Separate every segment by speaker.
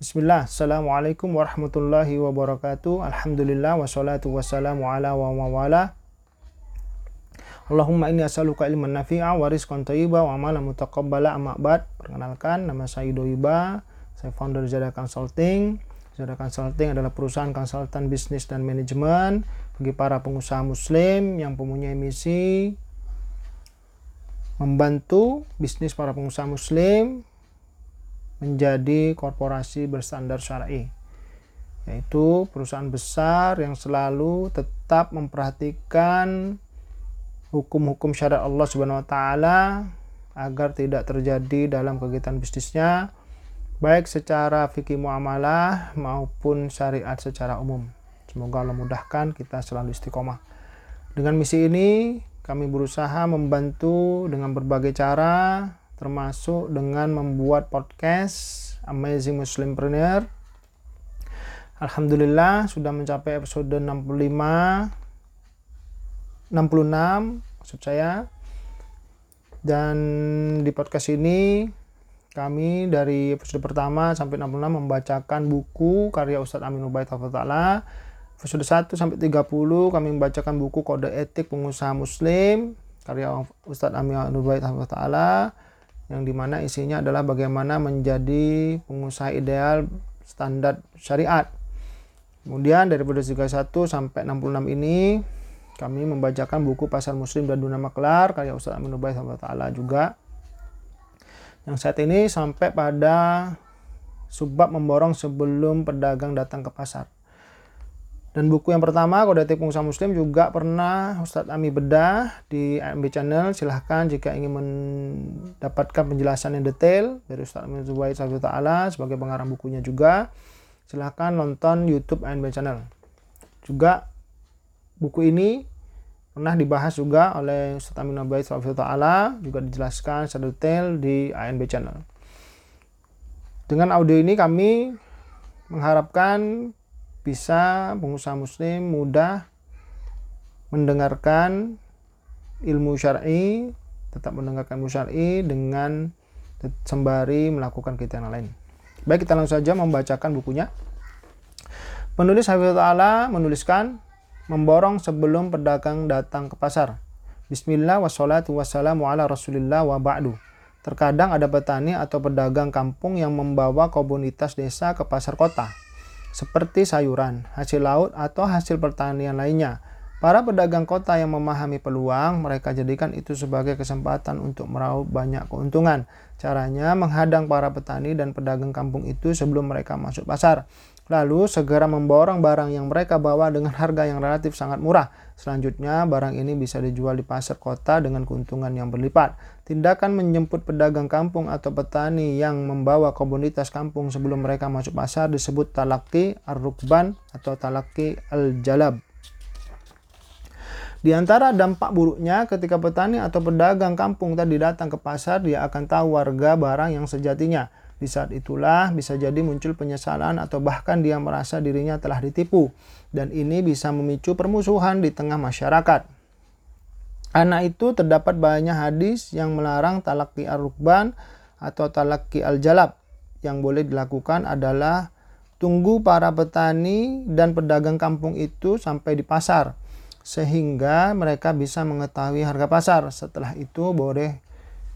Speaker 1: Bismillah, Assalamualaikum warahmatullahi wabarakatuh. Alhamdulillah, wassalatu wassalamu ala wa mawala. Allahumma inni as'aluka ilman nafi'a wa rizqan thayyiba wa amalan mutaqabbala amma. Perkenalkan, nama saya Ido Iba, saya founder Zada Consulting. Zada Consulting adalah perusahaan konsultan bisnis dan manajemen bagi para pengusaha muslim yang mempunyai misi membantu bisnis para pengusaha muslim menjadi korporasi berstandar syar'i yaitu perusahaan besar yang selalu tetap memperhatikan hukum-hukum syariat Allah Subhanahu wa taala agar tidak terjadi dalam kegiatan bisnisnya baik secara fikih muamalah maupun syariat secara umum. Semoga Allah mudahkan kita selalu istiqomah. Dengan misi ini kami berusaha membantu dengan berbagai cara termasuk dengan membuat podcast Amazing Muslimpreneur. Alhamdulillah sudah mencapai episode 65 66 maksud saya. Dan di podcast ini kami dari episode pertama sampai 66 membacakan buku karya Ustadz Amin Ubaid Ta'ala. Episode 1 sampai 30 kami membacakan buku Kode Etik Pengusaha Muslim karya Ustadz Amin Ubaid Ta'ala yang di mana isinya adalah bagaimana menjadi pengusaha ideal standar syariat. Kemudian dari episode 31 sampai 66 ini kami membacakan buku Pasar Muslim dan Dunia Maklar karya Ustaz Amin Ubaid Taala juga. Yang saat ini sampai pada subbab memborong sebelum pedagang datang ke pasar. Dan buku yang pertama, Kode Etik Pengusaha Muslim juga pernah Ustadz Ami bedah di AMB Channel. Silahkan jika ingin mendapatkan penjelasan yang detail dari Ustadz Ami Zubaid Ta'ala sebagai pengarang bukunya juga. Silahkan nonton YouTube AMB Channel. Juga buku ini pernah dibahas juga oleh Ustadz Amin Zubaid Ta'ala. Juga dijelaskan secara detail di ANB Channel. Dengan audio ini kami mengharapkan bisa pengusaha muslim mudah mendengarkan ilmu syar'i, tetap mendengarkan ilmu syar'i dengan sembari melakukan kegiatan lain. Baik, kita langsung saja membacakan bukunya. Penulis Habib Ta'ala menuliskan, memborong sebelum pedagang datang ke pasar. Bismillah wassalatu wassalamu ala rasulillah wa ba'du. Terkadang ada petani atau pedagang kampung yang membawa komunitas desa ke pasar kota seperti sayuran, hasil laut, atau hasil pertanian lainnya. Para pedagang kota yang memahami peluang, mereka jadikan itu sebagai kesempatan untuk meraup banyak keuntungan. Caranya menghadang para petani dan pedagang kampung itu sebelum mereka masuk pasar. Lalu segera memborong barang yang mereka bawa dengan harga yang relatif sangat murah. Selanjutnya, barang ini bisa dijual di pasar kota dengan keuntungan yang berlipat. Tindakan menjemput pedagang kampung atau petani yang membawa komunitas kampung sebelum mereka masuk pasar disebut talaki ar-rukban atau talaki al-jalab. Di antara dampak buruknya ketika petani atau pedagang kampung tadi datang ke pasar, dia akan tahu warga barang yang sejatinya. Di saat itulah bisa jadi muncul penyesalan atau bahkan dia merasa dirinya telah ditipu. Dan ini bisa memicu permusuhan di tengah masyarakat. Anak itu terdapat banyak hadis yang melarang talaki ar-rukban atau talaki al-jalab. Yang boleh dilakukan adalah tunggu para petani dan pedagang kampung itu sampai di pasar sehingga mereka bisa mengetahui harga pasar. Setelah itu boleh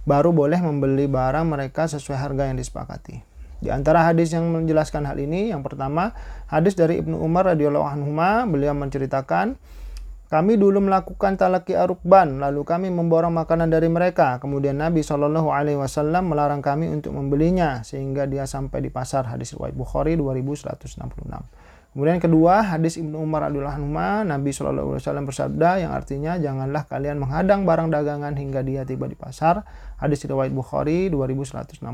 Speaker 1: baru boleh membeli barang mereka sesuai harga yang disepakati. Di antara hadis yang menjelaskan hal ini, yang pertama hadis dari Ibnu Umar radhiyallahu anhu, beliau menceritakan kami dulu melakukan talaki arukban, lalu kami memborong makanan dari mereka. Kemudian Nabi Shallallahu Alaihi Wasallam melarang kami untuk membelinya, sehingga dia sampai di pasar. Hadis riwayat Bukhari 2166. Kemudian kedua, hadis Ibnu Umar radhiyallahu anhu, Nabi Shallallahu alaihi wasallam bersabda yang artinya janganlah kalian menghadang barang dagangan hingga dia tiba di pasar. Hadis riwayat Bukhari 2165.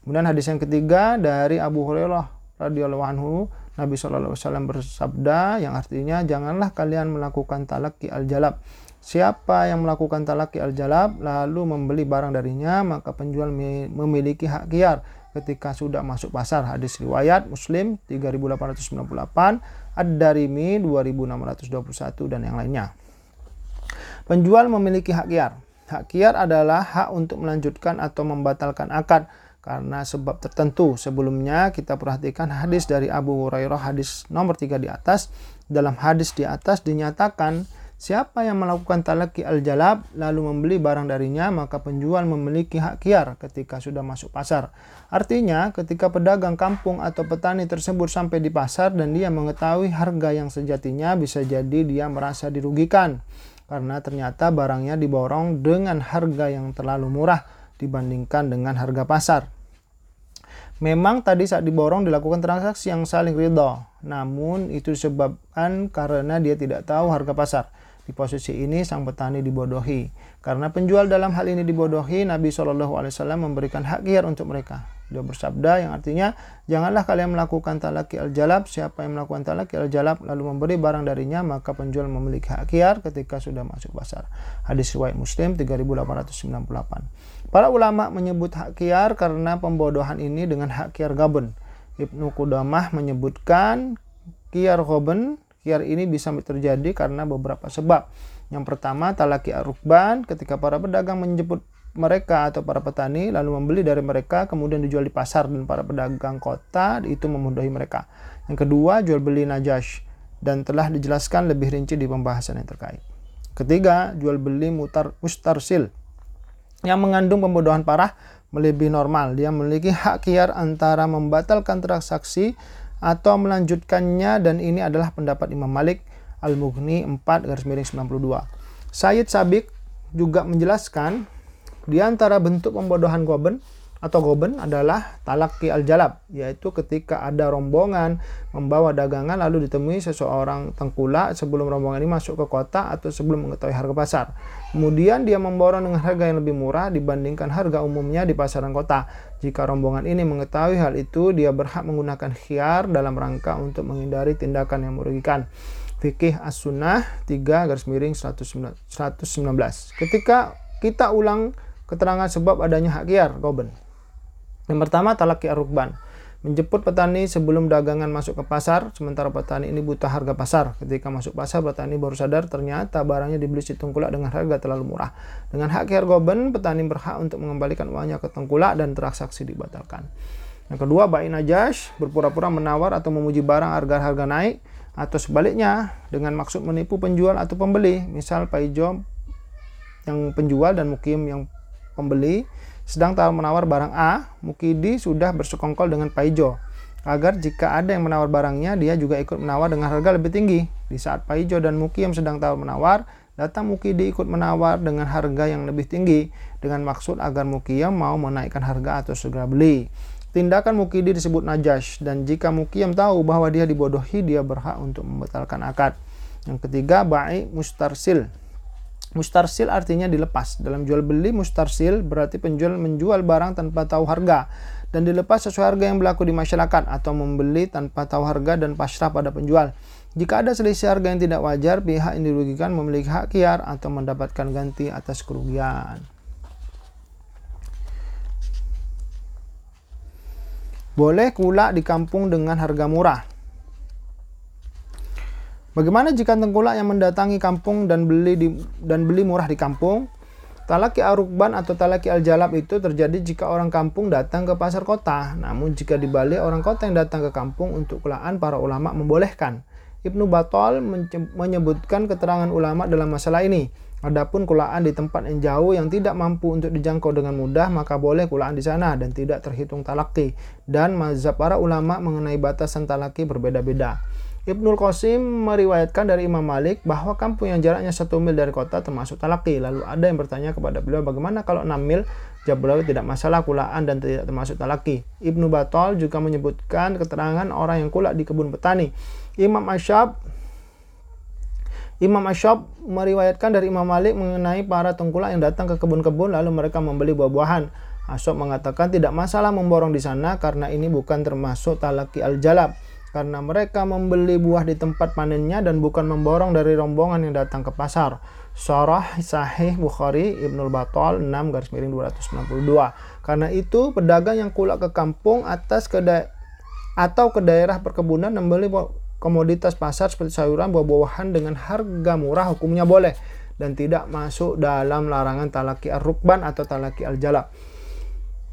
Speaker 1: Kemudian hadis yang ketiga dari Abu Hurairah radhiyallahu anhu, Nabi Shallallahu alaihi wasallam bersabda yang artinya janganlah kalian melakukan talaki al-jalab. Siapa yang melakukan talaki al-jalab lalu membeli barang darinya, maka penjual memiliki hak kiar ketika sudah masuk pasar. Hadis riwayat Muslim 3898, Ad-Darimi 2621 dan yang lainnya. Penjual memiliki hak kiar. Hak kiar adalah hak untuk melanjutkan atau membatalkan akad. karena sebab tertentu. Sebelumnya kita perhatikan hadis dari Abu Hurairah hadis nomor 3 di atas. Dalam hadis di atas dinyatakan Siapa yang melakukan talaki al-jalab lalu membeli barang darinya, maka penjual memiliki hak kiar ketika sudah masuk pasar. Artinya, ketika pedagang kampung atau petani tersebut sampai di pasar dan dia mengetahui harga yang sejatinya, bisa jadi dia merasa dirugikan. Karena ternyata barangnya diborong dengan harga yang terlalu murah dibandingkan dengan harga pasar. Memang tadi saat diborong dilakukan transaksi yang saling ridho, namun itu disebabkan karena dia tidak tahu harga pasar. Di posisi ini sang petani dibodohi. Karena penjual dalam hal ini dibodohi, Nabi SAW memberikan hak kiar untuk mereka. Dia bersabda yang artinya, janganlah kalian melakukan talaki al-jalab. Siapa yang melakukan talaki al-jalab lalu memberi barang darinya, maka penjual memiliki hak kiar ketika sudah masuk pasar. Hadis riwayat Muslim 3898. Para ulama menyebut hak kiar karena pembodohan ini dengan hak kiar gaben. Ibnu Qudamah menyebutkan kiar gaben Kiar ini bisa terjadi karena beberapa sebab. Yang pertama, talaki arukban ketika para pedagang menjemput mereka atau para petani lalu membeli dari mereka kemudian dijual di pasar dan para pedagang kota itu memudahi mereka. Yang kedua, jual beli najash dan telah dijelaskan lebih rinci di pembahasan yang terkait. Ketiga, jual beli mutar mustarsil yang mengandung pembodohan parah melebihi normal. Dia memiliki hak kiar antara membatalkan transaksi atau melanjutkannya dan ini adalah pendapat Imam Malik Al-Mughni 4 garis miring 92. Sayyid Sabik juga menjelaskan di antara bentuk pembodohan goben atau goben adalah talaki al-jalab, yaitu ketika ada rombongan membawa dagangan lalu ditemui seseorang tengkulak sebelum rombongan ini masuk ke kota atau sebelum mengetahui harga pasar. Kemudian dia memborong dengan harga yang lebih murah dibandingkan harga umumnya di pasaran kota. Jika rombongan ini mengetahui hal itu, dia berhak menggunakan khiar dalam rangka untuk menghindari tindakan yang merugikan. Fikih As-Sunnah 3 garis miring 119. Ketika kita ulang keterangan sebab adanya hak kiar, goben. Yang pertama talaki arukban. Menjemput petani sebelum dagangan masuk ke pasar, sementara petani ini buta harga pasar. Ketika masuk pasar, petani baru sadar ternyata barangnya dibeli si tengkulak dengan harga terlalu murah. Dengan hak goben, petani berhak untuk mengembalikan uangnya ke tengkulak dan transaksi dibatalkan. Yang kedua, bayi najas berpura-pura menawar atau memuji barang agar harga naik atau sebaliknya dengan maksud menipu penjual atau pembeli. Misal Paijo yang penjual dan Mukim yang pembeli sedang tawar menawar barang A, Mukidi sudah bersekongkol dengan Paijo agar jika ada yang menawar barangnya, dia juga ikut menawar dengan harga lebih tinggi. Di saat Paijo dan Mukim sedang tawar menawar, datang Mukidi ikut menawar dengan harga yang lebih tinggi dengan maksud agar Mukiyam mau menaikkan harga atau segera beli. Tindakan Mukidi disebut najas dan jika Mukiyam tahu bahwa dia dibodohi, dia berhak untuk membatalkan akad. Yang ketiga, baik mustarsil. Mustarsil artinya dilepas. Dalam jual beli mustarsil berarti penjual menjual barang tanpa tahu harga dan dilepas sesuai harga yang berlaku di masyarakat atau membeli tanpa tahu harga dan pasrah pada penjual. Jika ada selisih harga yang tidak wajar, pihak yang dirugikan memiliki hak kiar atau mendapatkan ganti atas kerugian. Boleh kulak di kampung dengan harga murah. Bagaimana jika tengkulak yang mendatangi kampung dan beli di, dan beli murah di kampung? Talaki arukban atau talaki al-jalab itu terjadi jika orang kampung datang ke pasar kota. Namun jika dibalik orang kota yang datang ke kampung untuk kulaan para ulama membolehkan. Ibnu Batol menyebutkan keterangan ulama dalam masalah ini. Adapun kulaan di tempat yang jauh yang tidak mampu untuk dijangkau dengan mudah, maka boleh kulaan di sana dan tidak terhitung talaki. Dan mazhab para ulama mengenai batasan talaki berbeda-beda. Ibnul Qasim meriwayatkan dari Imam Malik bahwa kampung yang jaraknya satu mil dari kota termasuk talaki. Lalu ada yang bertanya kepada beliau bagaimana kalau 6 mil? Beliau tidak masalah kulaan dan tidak termasuk talaki. Ibnu Batol juga menyebutkan keterangan orang yang kulak di kebun petani. Imam Asyab Imam Asyab meriwayatkan dari Imam Malik mengenai para tengkulak yang datang ke kebun-kebun lalu mereka membeli buah-buahan. Asyab mengatakan tidak masalah memborong di sana karena ini bukan termasuk talaki al-jalab karena mereka membeli buah di tempat panennya dan bukan memborong dari rombongan yang datang ke pasar. Sorah Sahih Bukhari Ibnul Batol 6 garis miring 292. Karena itu pedagang yang kulak ke kampung atas ke atau ke daerah perkebunan membeli komoditas pasar seperti sayuran buah-buahan dengan harga murah hukumnya boleh dan tidak masuk dalam larangan talaki ar-rukban atau talaki al-jalab.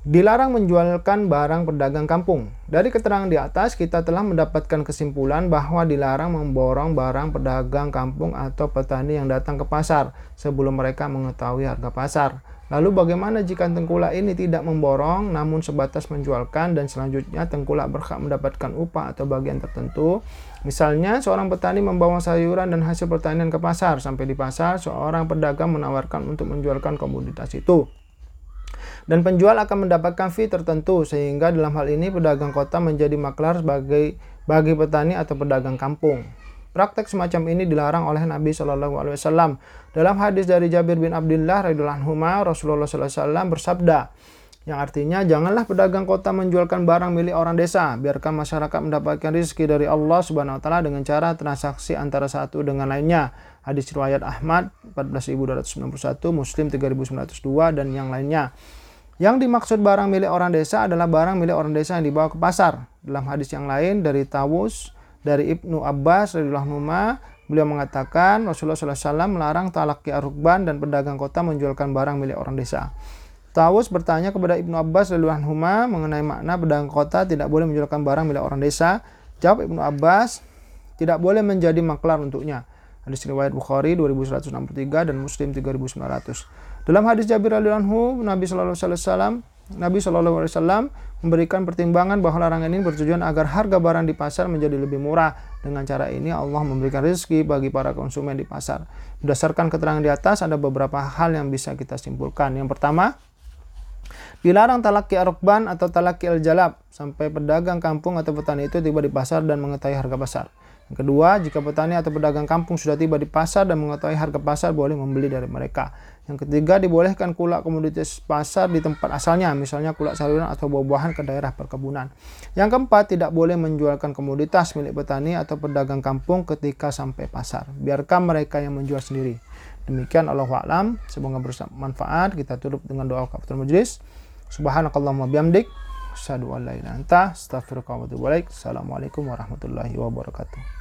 Speaker 1: Dilarang menjualkan barang pedagang kampung. Dari keterangan di atas, kita telah mendapatkan kesimpulan bahwa dilarang memborong barang pedagang kampung atau petani yang datang ke pasar sebelum mereka mengetahui harga pasar. Lalu bagaimana jika tengkulak ini tidak memborong namun sebatas menjualkan dan selanjutnya tengkulak berhak mendapatkan upah atau bagian tertentu? Misalnya, seorang petani membawa sayuran dan hasil pertanian ke pasar. Sampai di pasar, seorang pedagang menawarkan untuk menjualkan komoditas itu dan penjual akan mendapatkan fee tertentu sehingga dalam hal ini pedagang kota menjadi maklar sebagai bagi petani atau pedagang kampung. Praktek semacam ini dilarang oleh Nabi Shallallahu Alaihi Wasallam. Dalam hadis dari Jabir bin Abdullah radhiyallahu anhu Rasulullah SAW bersabda, yang artinya janganlah pedagang kota menjualkan barang milik orang desa, biarkan masyarakat mendapatkan rezeki dari Allah Subhanahu wa taala dengan cara transaksi antara satu dengan lainnya. Hadis riwayat Ahmad 14291, Muslim 3902 dan yang lainnya. Yang dimaksud barang milik orang desa adalah barang milik orang desa yang dibawa ke pasar. Dalam hadis yang lain dari Tawus dari Ibnu Abbas radhiyallahu anhu beliau mengatakan Rasulullah SAW melarang talaki arukban dan pedagang kota menjualkan barang milik orang desa. Tawus bertanya kepada Ibnu Abbas radhiyallahu anhu mengenai makna pedagang kota tidak boleh menjualkan barang milik orang desa. Jawab Ibnu Abbas, tidak boleh menjadi maklar untuknya. Hadis riwayat Bukhari 2163 dan Muslim 3900. Dalam hadis Jabir radhiyallahu Nabi sallallahu alaihi wasallam Nabi Shallallahu Alaihi Wasallam memberikan pertimbangan bahwa larangan ini bertujuan agar harga barang di pasar menjadi lebih murah. Dengan cara ini Allah memberikan rezeki bagi para konsumen di pasar. Berdasarkan keterangan di atas ada beberapa hal yang bisa kita simpulkan. Yang pertama, dilarang talaki arukban atau talaki al-jalab sampai pedagang kampung atau petani itu tiba di pasar dan mengetahui harga pasar. Yang kedua, jika petani atau pedagang kampung sudah tiba di pasar dan mengetahui harga pasar, boleh membeli dari mereka. Yang ketiga, dibolehkan kulak komoditas pasar di tempat asalnya, misalnya kulak sayuran atau buah-buahan ke daerah perkebunan. Yang keempat, tidak boleh menjualkan komoditas milik petani atau pedagang kampung ketika sampai pasar. Biarkan mereka yang menjual sendiri. Demikian Allah wa'alam. Semoga bermanfaat. Kita tutup dengan doa kafatul majlis. Subhanakallahumma bihamdik. Wa Assalamualaikum warahmatullahi wabarakatuh.